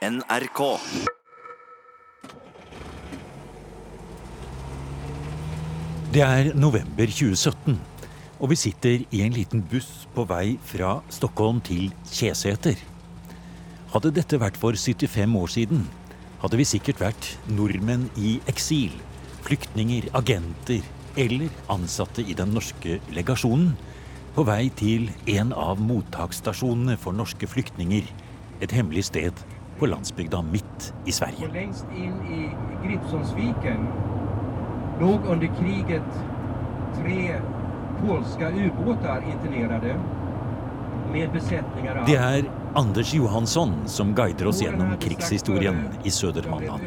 NRK. Det er november 2017, og vi sitter i en liten buss på vei fra Stockholm til Kjeseter. Hadde dette vært for 75 år siden, hadde vi sikkert vært nordmenn i eksil, flyktninger, agenter eller ansatte i den norske legasjonen, på vei til en av mottaksstasjonene for norske flyktninger, et hemmelig sted på landsbygda midt i Sverige. Og lengst inn i Gripsonsviken lå under kriget tre polske ubåter internerte med besetninger av... Det er Anders Johansson som guider oss gjennom krigshistorien i Södermanland.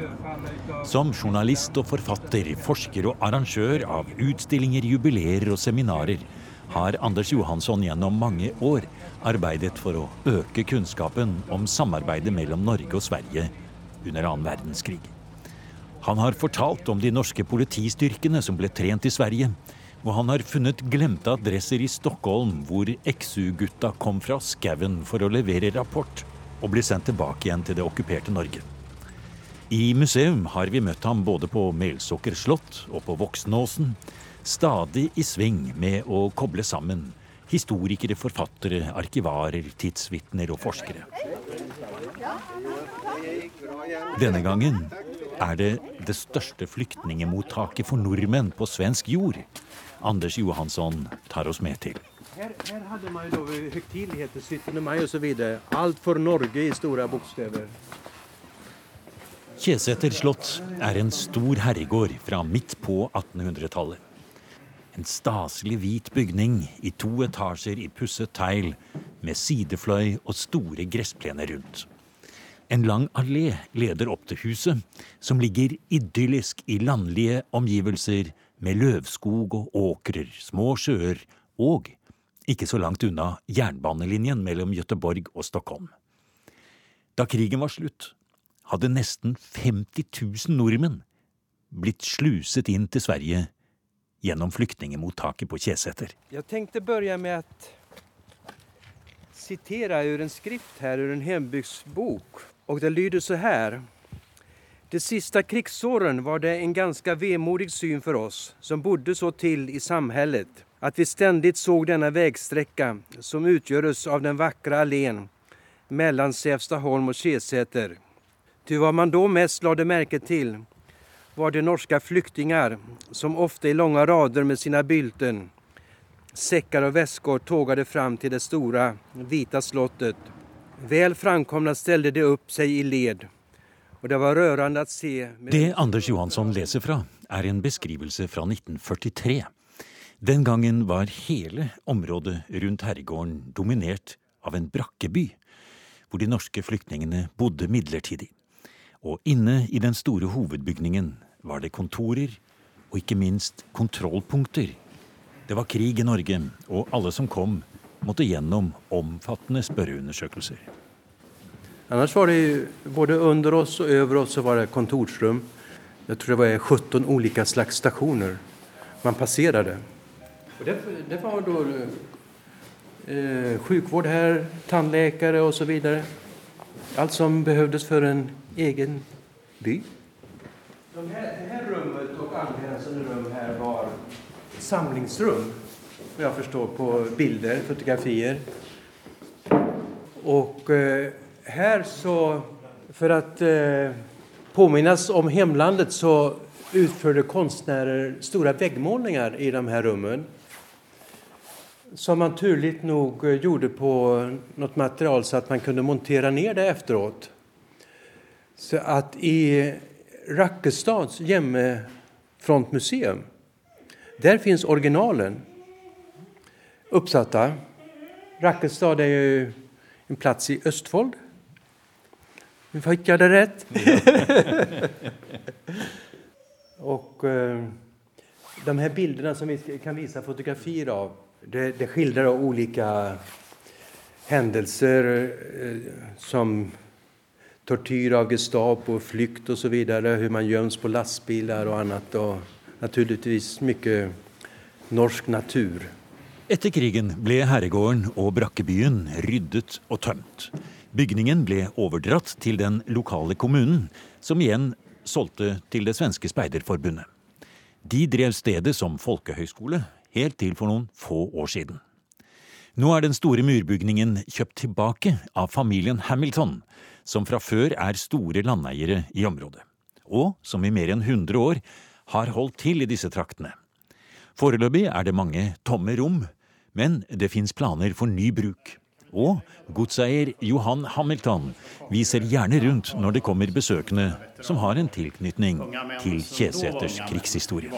Som journalist og forfatter, forsker og arrangør av utstillinger, jubileer og seminarer har Anders Johansson gjennom mange år arbeidet for å øke kunnskapen om samarbeidet mellom Norge og Sverige under annen verdenskrig. Han har fortalt om de norske politistyrkene som ble trent i Sverige, og han har funnet glemte adresser i Stockholm hvor XU-gutta kom fra skauen for å levere rapport og bli sendt tilbake igjen til det okkuperte Norge. I museum har vi møtt ham både på Melsåker slott og på Voksenåsen, stadig i sving med å koble sammen historikere, forfattere, arkivarer, tidsvitner og forskere. Denne gangen er det det største flyktningemottaket for nordmenn på svensk jord Anders Johansson tar oss med til. Her, her hadde man jo høytideligheter högtidligheter, 17 mai osv. så for Norge i store bokstaver. Kjeseter slott er en stor herregård fra midt på 1800-tallet. En staselig hvit bygning i to etasjer i pusset tegl, med sidefløy og store gressplener rundt. En lang allé leder opp til huset, som ligger idyllisk i landlige omgivelser med løvskog og åkrer, små sjøer og, ikke så langt unna, jernbanelinjen mellom Gøteborg og Stockholm. Da krigen var slutt, hadde nesten 50 000 nordmenn blitt sluset inn til Sverige gjennom flyktningemottaket på Kjeseter. Jeg tenkte begynne med å sitere ur en skrift her, ur en hjembygdsbok. Og det lyder så her. De siste krigsåren var det en ganske vemodig syn for oss som bodde så til i samhället at vi stendig så denne veistrekka som utgjøres av den vakre allén mellom Sävstaholm og Kjeseter. Ty hva man da mest lade merke till var det norska flyktingar som ofte i långa rader med sina bylten, säckar och väskor tågade fram till det stora vita slottet. Väl framkomna ställde de upp sig i led och det var rörande att se Det Anders Johansson leser fra, er en beskrivelse fra 1943. Den gangen var hele området rundt herregården dominert av en brakkeby, hvor de norske flyktningene bodde midlertidig. Og inne i den store hovedbygningen var det kontorer og ikke minst kontrollpunkter. Det var krig i Norge, og alle som kom, måtte gjennom omfattende spørreundersøkelser. Annars var det både under oss og over oss var det kontorsrum. Jeg tror det var 17 ulike slags stasjoner man passerte. Det, det var da eh, sykehus her, tannleger och Allt som behövdes för en egen by. De här, det här rummet och angränsande rum här var samlingsrum, vad jag förstår på bilder, fotografier. Och eh, här så, för att eh, påminnas om hemlandet så utförde konstnärer stora väggmålningar i de här rummen. Som man turligt nog eh, gjorde på något material så att man kunde montera ner det efteråt. Så att i Rakkestads Hjemmefrontmuseum, där finns originalen uppsatta. Rakkestad är ju en plats i Østfold. Östfold. Fick jag det rätt? Och eh, de här bilderna som vi kan visa fotografier av, det, det skildrer ulike händelser eh, som tortyr av Gestapo, flykt osv., hur man gjemmes på lastebiler og annet. Og naturligvis mye norsk natur. Etter krigen ble herregården og brakkebyen ryddet og tømt. Bygningen ble overdratt til den lokale kommunen, som igjen solgte til det svenske speiderforbundet. De drev stedet som folkehøyskole helt til for noen få år siden. Nå er den store murbygningen kjøpt tilbake av familien Hamilton, som fra før er store landeiere i området, og som i mer enn 100 år har holdt til i disse traktene. Foreløpig er det mange tomme rom, men det fins planer for ny bruk. Og godseier Johan Hamilton viser gjerne rundt når det kommer besøkende som har en tilknytning til Kjeseters krigshistorie.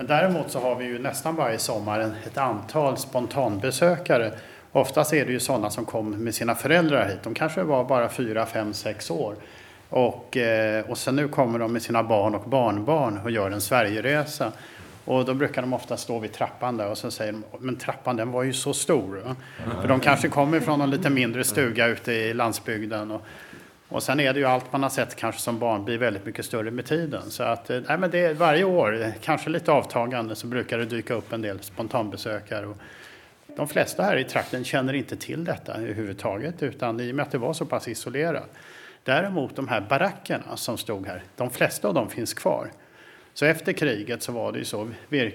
Men derimot så har vi jo nesten hver sommer et antall spontanbesøkere. Oftast er det jo sånne som kom med sine foreldre hit. De kanskje var bare fire, fem, seks år. Og, eh, og så nå kommer de med sine barn og barnebarn og gjør en Sverigereise. Och då brukar de ofta stå vid trappan där och så säger de, men trappan den var ju så stor. För de kanske kommer från en lite mindre stuga ute i landsbygden. Och, och sen är det ju allt man har sett kanske som barn blir väldigt mycket större med tiden. Så att, eh, nej, men det, varje år, kanske lite avtagande, så brukar det dyka upp en del spontanbesökare. Och de flesta här i trakten känner inte till detta överhuvudtaget, utan i och med att det var så pass isolerat. Däremot de här barackerna som stod här, de flesta av dem finns kvar. Så efter kriget så var det ju så,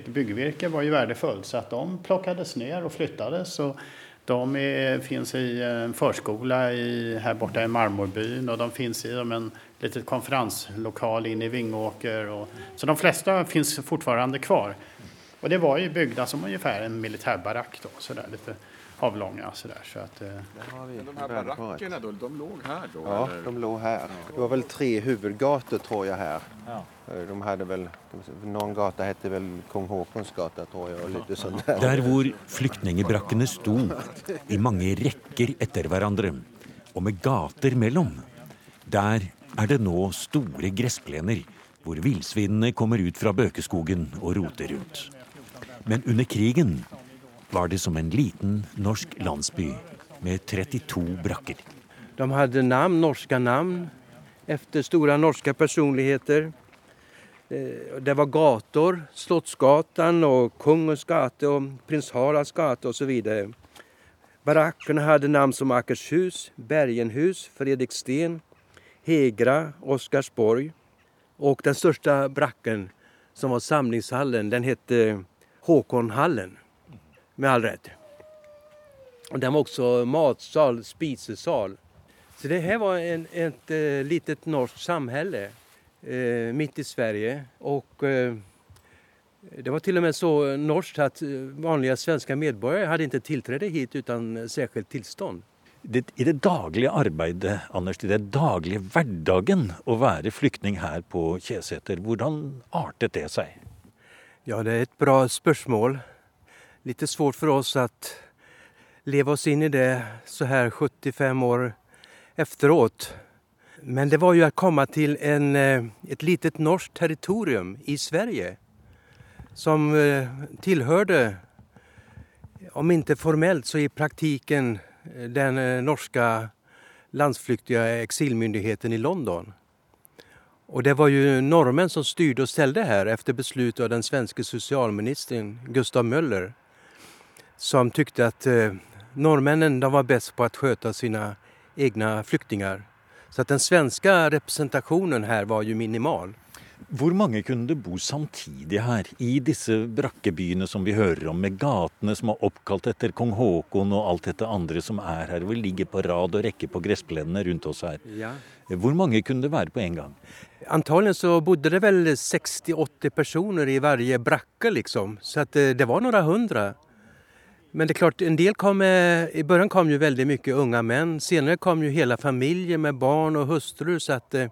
byggvirke var ju värdefullt så att de plockades ner och flyttades. Och de är, finns i en förskola i, här borta i Marmorbyn och de finns i en liten konferenslokal inne i Vingåker. Och, så de flesta finns fortfarande kvar. Och det var ju byggda som ungefär en militärbarack då, så där, lite avlånga sådär. Så att, eh. de här barackerna då, de låg här då? Ja, eller? de låg här. Det var väl tre huvudgator tror jag här. Ja. Eh, de hadde vel, Noen gata hette vel Kong Haakons gate, tror jeg. og litt sånn Der Der hvor flyktningebrakkene sto i mange rekker etter hverandre, og med gater mellom, der er det nå store gressplener hvor villsvinene kommer ut fra bøkeskogen og roter rundt. Men under krigen var det som en liten norsk landsby med 32 brakker. De hadde navn, norske navn etter store norske personligheter. Eh, det var gater, Slottsgatan og Kongens gate og Prins Haralds gate osv. Barakkene hadde navn som Akershus, Bergenhus, Fredriksten, Hegra, Oscarsborg. Og den største brakken, som var samlingshallen, den het Håkonhallen med all rett. Og den var også matsal, spisesal. Så det her var en, et eh, litet norsk samhälle eh, midt i Sverige. Og eh, det var til og med så norsk at eh, vanlige svenske medborgere hadde ikke tillträde hit uten særskilt tilstand. Det, I det daglige arbeidet, Anders, i det daglige hverdagen å være flyktning her på Kjeseter, hvordan artet det seg? Ja, det er et bra spørsmål lite svårt for oss att leva oss in i det så här 75 år efteråt. Men det var ju att komma till en, eh, ett litet norskt territorium i Sverige som tilhørte, tillhörde, om inte formellt så i praktiken, eh, den norska landsflyktiga exilmyndigheten i London. Och det var ju norrmän som styrde och ställde här efter beslut av den svenske socialministern Gustav Möller som tykte at eh, norrmännen var best på å skjøte sine egne flyktninger. Så att den svenske representasjonen her var jo minimal. Hvor mange kunne det bo samtidig her, i disse brakkebyene som vi hører om, med gatene som er oppkalt etter kong Haakon og alt dette andre som er her, hvor vi ligger på rad og rekke på gressplenene rundt oss her. Ja. Hvor mange kunne det være på en gang? Antagligen så bodde det vel 60-80 personer i hver brakke, liksom. Så eh, det var noen hundre. Men det är klart, en del kom, i början kom ju väldigt mycket unga män. Senare kom ju hela familjer med barn och hustru. Så att, eh,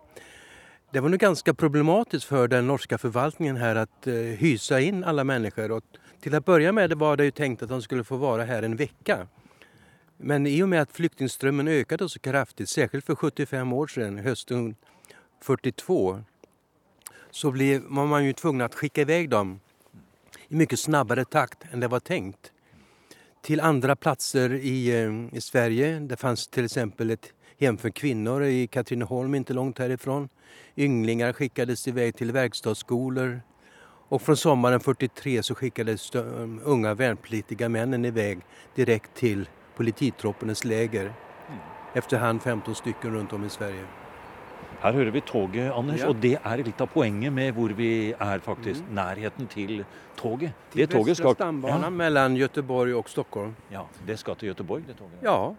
det var nog ganska problematiskt för den norska förvaltningen här att eh, hysa in alla människor. Och till att börja med var det ju tänkt att de skulle få vara här en vecka. Men i och med att flyktingströmmen ökade så kraftigt, särskilt för 75 år sedan, hösten 42, så blev, var man ju tvungen att skicka iväg dem i mycket snabbare takt än det var tänkt till andra platser i, eh, i Sverige. Det fanns till exempel ett hem för kvinnor i Katrineholm, inte långt härifrån. Ynglingar skickades iväg till verkstadsskolor. Och från sommaren 43 så skickades de unga värnpliktiga männen iväg direkt till polititroppernas läger. efterhand 15 stycken rundt om i Sverige. Her hører vi toget, Anders, Ja. og det er litt av poenget med hvor vi er, faktisk. Nærheten til toget. Til det toget skal stambanan ja, mellom Göteborg og Stockholm. ja, det skal til Göteborg, det toget. Ja,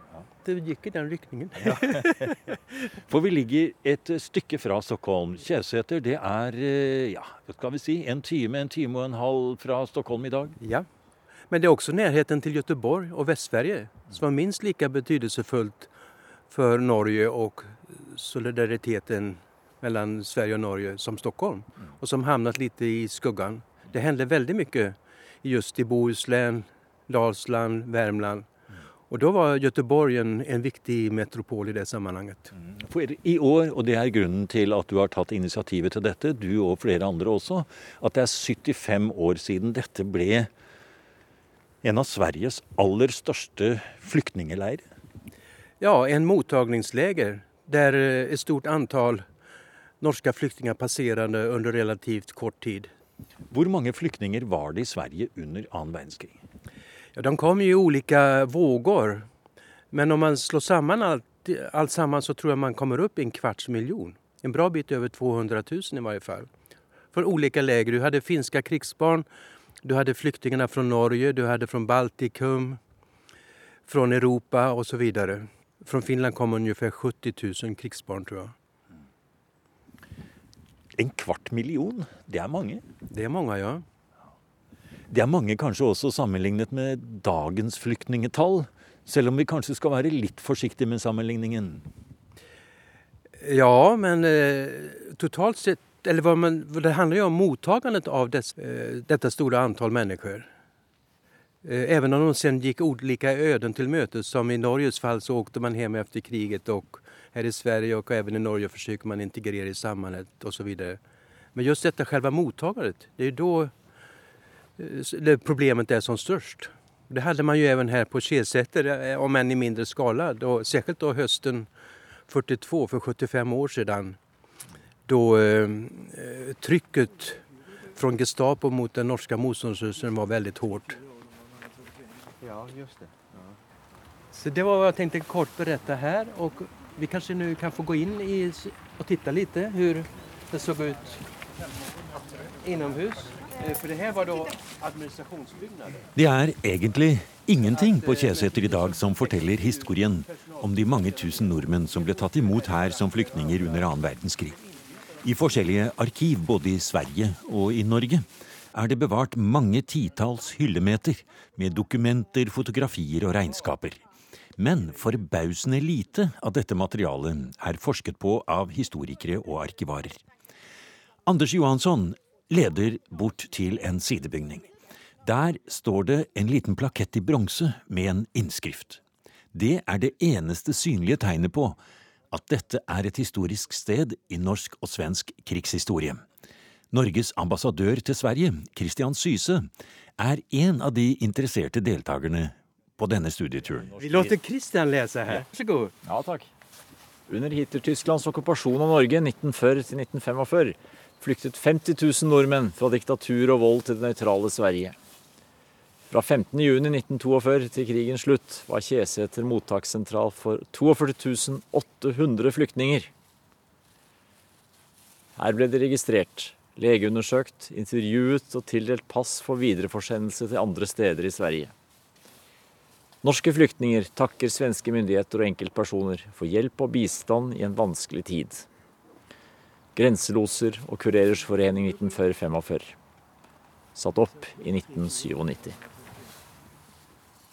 det gikk i den rykningen. For vi ligger et stykke fra Stockholm. Kjevseter, det er eh, ja, hva skal vi si, en time, en time og en halv fra Stockholm i dag. Ja. Men det er også nærheten til Göteborg og Vest-Sverige som er minst like betydelsefullt for Norge og solidariteten mellom Sverige og Norge som Stockholm, og som havnet litt i skuggen. Det hendte veldig mye just i Bohuslän, Dalsland, Värmland. Og da var Göteborg en, en viktig metropol i det sammenhenget. For i år, og det er grunnen til at du har tatt initiativet til dette, du og flere andre også, at det er 75 år siden dette ble en av Sveriges aller største flyktningeleirer. Ja, en mottagningsläger der et ett stort antall norske flyktninger passerende under relativt kort tid. Hvor mange flyktninger var det i Sverige under annen verdenskrig? Ja, de kom i ulike vågor. Men om man slår sammen alt, alt sammen, så tror jeg man kommer opp i en kvarts miljon. En bra bit over 200 000 i hvert fall. Fra ulike leger. Du hadde finska krigsbarn, du hadde flyktningene fra Norge, du hadde fra Baltikum, fra Europa osv. så vidare. Från Finland kom ungefär 70 000 krigsbarn tror jeg. En kvart million, det er mange. Det er mange, ja. Det er mange kanskje også sammenlignet med dagens flyktningetall. Selv om vi kanskje skal være litt forsiktige med sammenligningen. Ja, men eh, totalt sett, eller vad man, det handler jo om mottagandet av dess, eh, dette store antall människor. Eh, även om de sen gick olika öden till mötes, som i Norges fall så åkte man hem efter kriget och här i Sverige och även i Norge försöker man integrera i samhället och så vidare. Men just detta själva mottagandet, det är ju då eh, problemet är som störst. Det hade man ju även här på Kjesäter, eh, om än i mindre skala, då, särskilt då hösten 42, för 75 år sedan, då eh, trycket från Gestapo mot den norska motståndsrörelsen var väldigt hårt. Ja, just det. Så det var vad jag tänkte kort berätta här och vi kanske nu kan få gå in i och titta lite hur det såg ut inomhus. For det her var da administrasjonsbygninger. Det er egentlig ingenting på Kjeseter i dag som forteller historien om de mange tusen nordmenn som ble tatt imot her som flyktninger under annen verdenskrig. I forskjellige arkiv både i Sverige og i Norge er det bevart mange titalls hyllemeter med dokumenter, fotografier og regnskaper. Men forbausende lite av dette materialet er forsket på av historikere og arkivarer. Anders Johansson leder bort til en sidebygning. Der står det en liten plakett i bronse med en innskrift. Det er det eneste synlige tegnet på at dette er et historisk sted i norsk og svensk krigshistorie. Norges ambassadør til Sverige, Christian Syse, er en av de interesserte deltakerne på denne studieturen. Vi låter Christian Vær så god. Ja, takk. Under Hitler-Tysklands okkupasjon av Norge 1940-1945 flyktet 50 000 nordmenn fra diktatur og vold til det nøytrale Sverige. Fra 15.6.1942 til krigens slutt var Kjeseter mottakssentral for 42 800 flyktninger. Her ble de registrert, legeundersøkt, intervjuet og tildelt pass for videreforsendelse til andre steder i Sverige. Norske flyktninger takker svenske myndigheter og enkeltpersoner for hjelp og bistand i en vanskelig tid. Grenseloser og Kurerers forening 1945. Satt opp i 1997.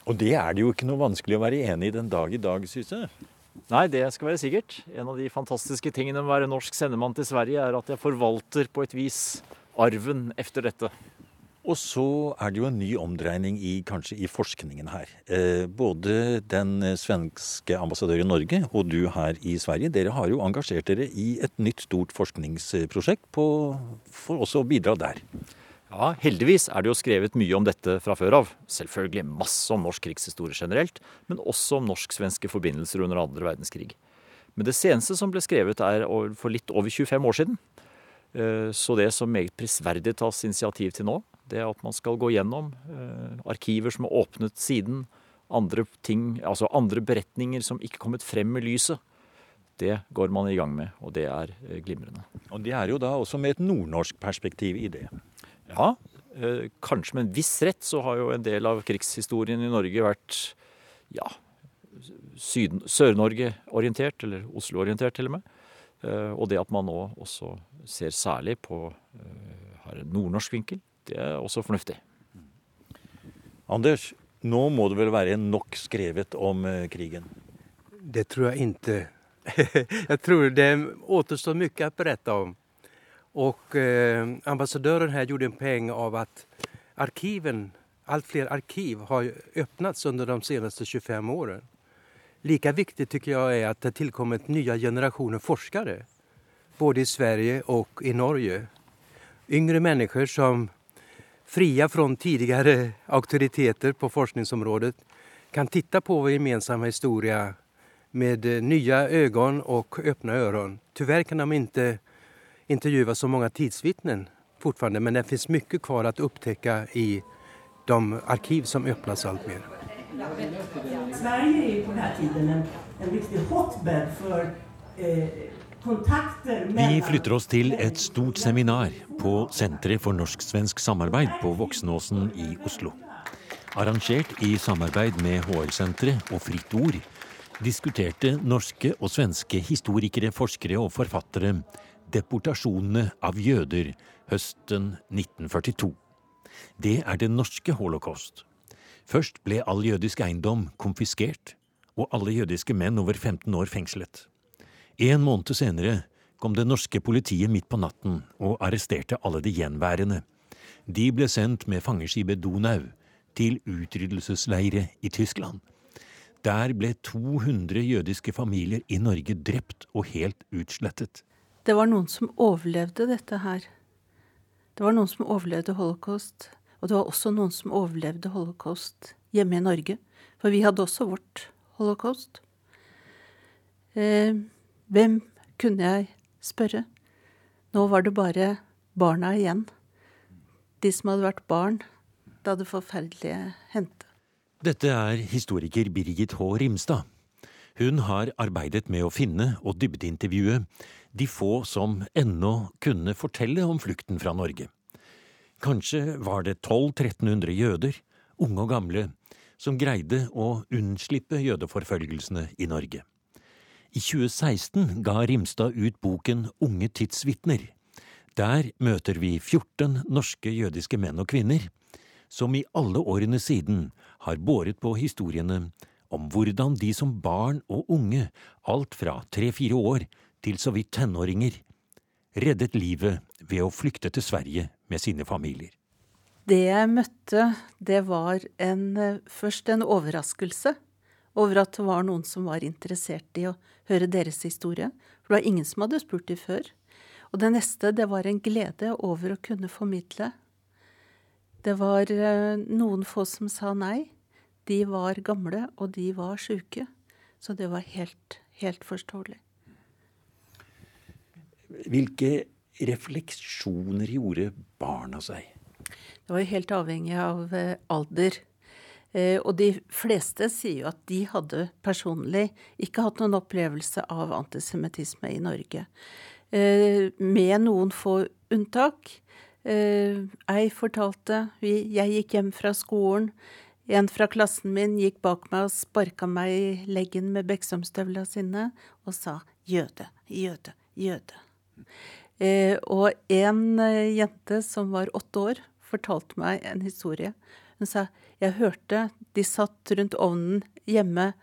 Og det er det jo ikke noe vanskelig å være enig i den dag i dag, Syse. Nei, det skal være sikkert. En av de fantastiske tingene med å være norsk sendemann til Sverige, er at jeg forvalter på et vis arven efter dette. Og så er det jo en ny omdreining i, kanskje i forskningen her. Eh, både den svenske ambassadøren i Norge og du her i Sverige, dere har jo engasjert dere i et nytt stort forskningsprosjekt på, for også å bidra der. Ja, heldigvis er det jo skrevet mye om dette fra før av. Selvfølgelig masse om norsk krigshistorie generelt, men også om norsk-svenske forbindelser under andre verdenskrig. Men det seneste som ble skrevet er for litt over 25 år siden. Eh, Så det som meget prisverdig tas initiativ til nå, det er at man skal gå gjennom eh, arkiver som er åpnet siden, andre ting, altså andre beretninger som ikke kommet frem med lyset. Det går man i gang med, og det er eh, glimrende. Og det er jo da også med et nordnorsk perspektiv i det. Ja, eh, kanskje med en viss rett så har jo en del av krigshistorien i Norge vært ja, Sør-Norge-orientert, eller Oslo-orientert til og med. Eh, og det at man nå også ser særlig på har en nordnorsk vinkel, det er også fornuftig. Anders, nå må det vel være nok skrevet om krigen? Det tror jeg ikke. jeg tror det återstår mye å berette om. Och eh, ambassadören här gjorde en poäng av att arkiven, allt fler arkiv har öppnats under de senaste 25 åren. Lika viktigt tycker jag är att det tillkommit nya generationer forskare. Både i Sverige och i Norge. Yngre människor som fria från tidigare auktoriteter på forskningsområdet kan titta på vår gemensamma historia med eh, nya ögon och öppna öron. Tyvärr kan de inte intervjua så mange tidsvitner fortfarande men det finns mye kvar å upptäcka i de arkiv som öppnas allt mer. Sverige är på den här tiden en, en riktig hotbed för eh, Vi flytter oss til et stort seminar på Senteret for norsk-svensk samarbeid på Voksenåsen i Oslo. Arrangert i samarbeid med HR-senteret og Fritt Ord diskuterte norske og svenske historikere, forskere og forfattere deportasjonene av jøder høsten 1942. Det er det norske holocaust. Først ble all jødisk eiendom konfiskert, og alle jødiske menn over 15 år fengslet. En måned senere kom det norske politiet midt på natten og arresterte alle de gjenværende. De ble sendt med fangeskipet Donau til utryddelsesleire i Tyskland. Der ble 200 jødiske familier i Norge drept og helt utslettet. Det var noen som overlevde dette her. Det var noen som overlevde holocaust. Og det var også noen som overlevde holocaust hjemme i Norge. For vi hadde også vårt holocaust. Eh, hvem kunne jeg spørre? Nå var det bare barna igjen. De som hadde vært barn da det forferdelige hendte. Dette er historiker Birgit H. Rimstad. Hun har arbeidet med å finne og dybdeintervjue de få som ennå kunne fortelle om flukten fra Norge. Kanskje var det 1200-1300 jøder, unge og gamle, som greide å unnslippe jødeforfølgelsene i Norge. I 2016 ga Rimstad ut boken Unge tidsvitner. Der møter vi 14 norske jødiske menn og kvinner som i alle årene siden har båret på historiene om hvordan de som barn og unge, alt fra tre–fire år til så vidt tenåringer, reddet livet ved å flykte til Sverige med sine familier. Det jeg møtte, det var en, først en overraskelse over at det var noen som var interessert i å høre deres historie. For det var ingen som hadde spurt dem før. Og det neste, det var en glede over å kunne formidle. Det var eh, noen få som sa nei. De var gamle, og de var sjuke. Så det var helt, helt forståelig. Hvilke refleksjoner gjorde barna seg? Det var helt avhengig av eh, alder. Eh, og de fleste sier jo at de hadde personlig ikke hatt noen opplevelse av antisemittisme i Norge. Eh, med noen få unntak. Ei fortalte Jeg gikk hjem fra skolen. En fra klassen min gikk bak meg og sparka meg i leggen med beksømstøvla sine og sa 'jøde, jøde, jøde'. Eh, og en eh, jente som var åtte år, fortalte meg en historie. Hun sa 'jeg hørte de satt rundt ovnen hjemme,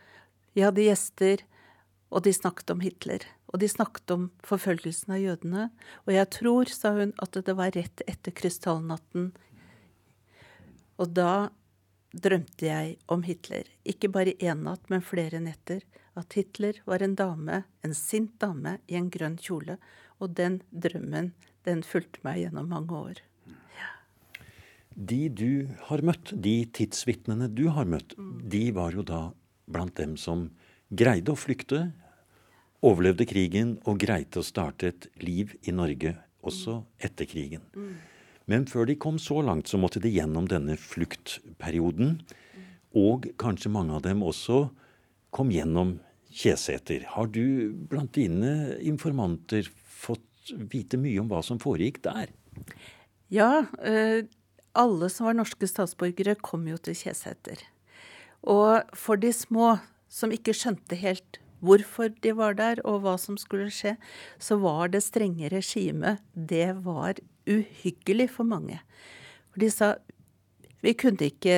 de hadde gjester, og de snakket om Hitler'. Og de snakket om forfølgelsen av jødene. Og jeg tror, sa hun, at det var rett etter krystallnatten. Og da drømte jeg om Hitler. Ikke bare én natt, men flere netter. At Hitler var en dame, en sint dame i en grønn kjole. Og den drømmen, den fulgte meg gjennom mange år. Ja. De du har møtt, de tidsvitnene du har møtt, de var jo da blant dem som greide å flykte, overlevde krigen og greide å starte et liv i Norge også etter krigen. Mm. Men før de kom så langt, så måtte de gjennom denne fluktperioden. og kanskje mange av dem også kom gjennom Kjeseter. Har du blant dine informanter fått vite mye om hva som foregikk der? Ja, eh, alle som var norske statsborgere, kom jo til Kjeseter. Og for de små som ikke skjønte helt hvorfor de var der og hva som skulle skje, så var det strenge regimet Det var uhyggelig for mange. For de sa vi, ikke,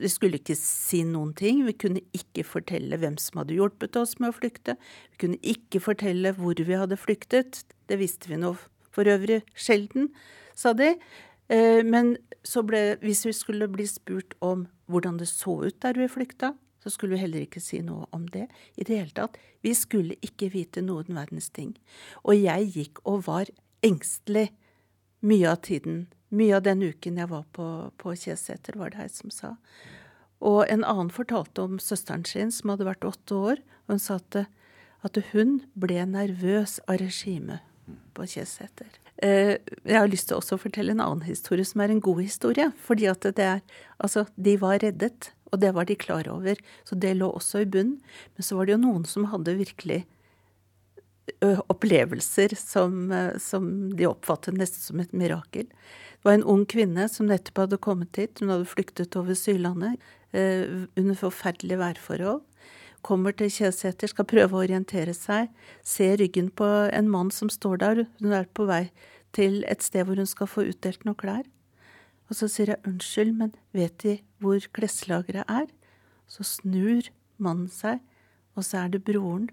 vi skulle ikke si noen ting. Vi kunne ikke fortelle hvem som hadde hjulpet oss med å flykte. Vi kunne ikke fortelle hvor vi hadde flyktet. Det visste vi nå for øvrig sjelden, sa de. Eh, men ble, hvis vi skulle bli spurt om hvordan det så ut der vi flykta, så skulle vi heller ikke si noe om det i det hele tatt. Vi skulle ikke vite noen verdens ting. Og jeg gikk og var engstelig mye av tiden. Mye av den uken jeg var på, på Kjeseter, var det ei som sa. Og en annen fortalte om søsteren sin som hadde vært åtte år. Og hun sa at, at hun ble nervøs av regimet på Kjeseter. Eh, jeg har lyst til også å fortelle en annen historie som er en god historie. Fordi at det er Altså, de var reddet. Og det var de klar over, så det lå også i bunnen. Men så var det jo noen som hadde virkelig opplevelser som, som de oppfattet nesten som et mirakel. Var en ung kvinne som nettopp hadde kommet hit. Hun hadde flyktet over Sørlandet eh, under forferdelige værforhold. Kommer til Kjeseter, skal prøve å orientere seg. Ser ryggen på en mann som står der. Hun er på vei til et sted hvor hun skal få utdelt noen klær. Og så sier jeg unnskyld, men vet De hvor klesslageret er? Så snur mannen seg, og så er det broren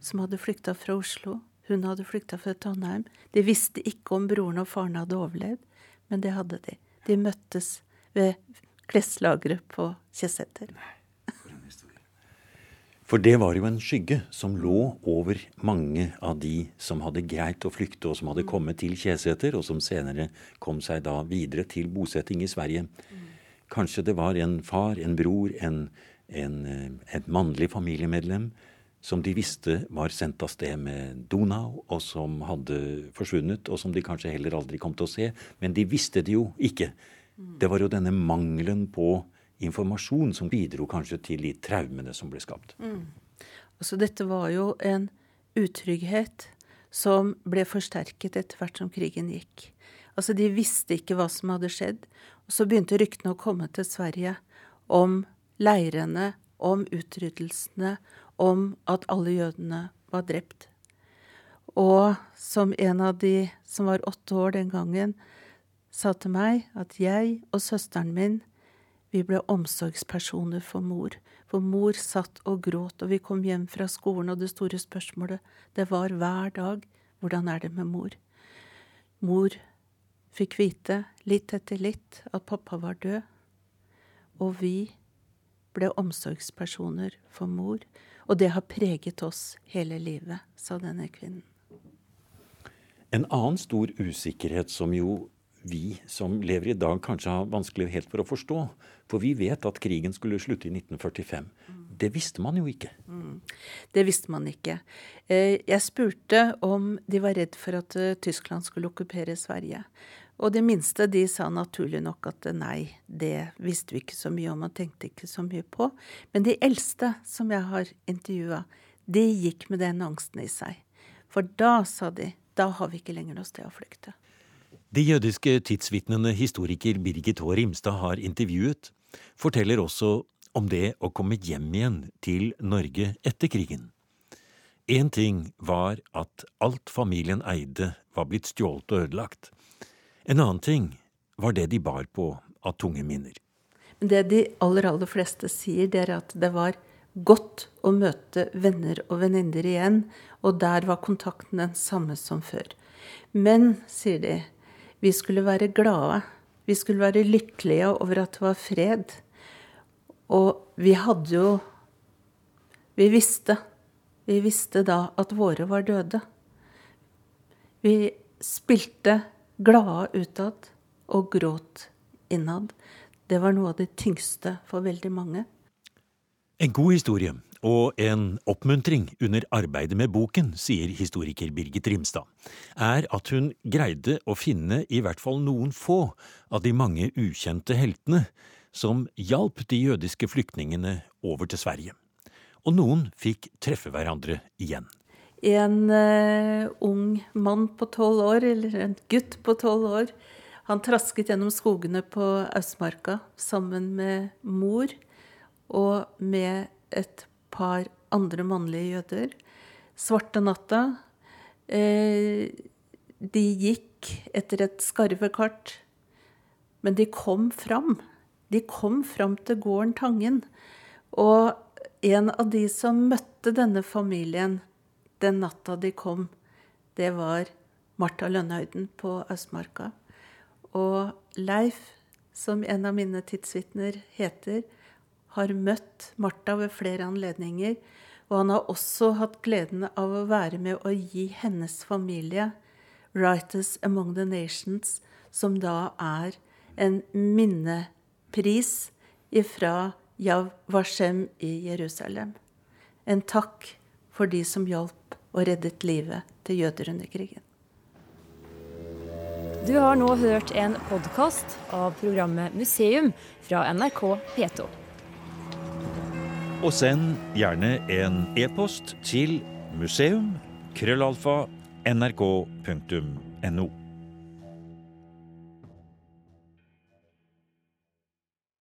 som hadde flykta fra Oslo. Hun hadde flykta fra Trondheim. De visste ikke om broren og faren hadde overlevd, men det hadde de. De møttes ved kleslageret på Kjeseter. For det var jo en skygge som lå over mange av de som hadde greit å flykte, og som hadde kommet til Kjeseter, og som senere kom seg da videre til bosetting i Sverige. Kanskje det var en far, en bror, en, en, et mannlig familiemedlem som de visste var sendt av sted med Donau, og som hadde forsvunnet, og som de kanskje heller aldri kom til å se. Men de visste det jo ikke. Det var jo denne mangelen på informasjon som bidro kanskje til de traumene som ble skapt. Mm. Altså, dette var jo en utrygghet som ble forsterket etter hvert som krigen gikk. Altså, De visste ikke hva som hadde skjedd. Og så begynte ryktene å komme til Sverige om leirene, om utryddelsene, om at alle jødene var drept. Og som en av de som var åtte år den gangen, sa til meg at jeg og søsteren min vi ble omsorgspersoner for mor, for mor satt og gråt, og vi kom hjem fra skolen, og det store spørsmålet, det var hver dag, hvordan er det med mor? Mor fikk vite, litt etter litt, at pappa var død, og vi ble omsorgspersoner for mor, og det har preget oss hele livet, sa denne kvinnen. En annen stor usikkerhet som jo vi som lever i dag, kanskje har vanskelig helt for å forstå. For vi vet at krigen skulle slutte i 1945. Det visste man jo ikke. Mm. Det visste man ikke. Eh, jeg spurte om de var redd for at eh, Tyskland skulle okkupere Sverige. Og de minste de sa naturlig nok at nei, det visste vi ikke så mye om og tenkte ikke så mye på. Men de eldste som jeg har intervjua, de gikk med den angsten i seg. For da, sa de, da har vi ikke lenger noe sted å flykte. De jødiske tidsvitnene historiker Birgit H. Rimstad har intervjuet, forteller også om det å komme hjem igjen til Norge etter krigen. Én ting var at alt familien eide var blitt stjålet og ødelagt. En annen ting var det de bar på av tunge minner. Det de aller, aller fleste sier, det er at det var godt å møte venner og venninner igjen, og der var kontakten den samme som før. Men, sier de, vi skulle være glade. Vi skulle være lykkelige over at det var fred. Og vi hadde jo Vi visste. Vi visste da at våre var døde. Vi spilte glade utad og gråt innad. Det var noe av det tyngste for veldig mange. En god historie og en oppmuntring under arbeidet med boken, sier historiker Birgit Rimstad, er at hun greide å finne i hvert fall noen få av de mange ukjente heltene som hjalp de jødiske flyktningene over til Sverige. Og noen fikk treffe hverandre igjen. En uh, ung mann på tolv år, eller en gutt på tolv år, han trasket gjennom skogene på Østmarka sammen med mor og med et par andre mannlige jøder. Svarte natta. Eh, de gikk etter et skarvekart, men de kom fram. De kom fram til gården Tangen. Og en av de som møtte denne familien den natta de kom, det var Marta Lønnhøyden på Østmarka. Og Leif, som en av mine tidsvitner heter, har møtt Marta ved flere anledninger. Og han har også hatt gleden av å være med å gi hennes familie Writers Among the Nations, som da er en minnepris ifra Yav Vashem i Jerusalem. En takk for de som hjalp og reddet livet til jøder under krigen. Du har nå hørt en podkast av programmet Museum fra NRK P2. Og send gjerne en e-post til museum.krøllalfa.nrk.no. nrk.no.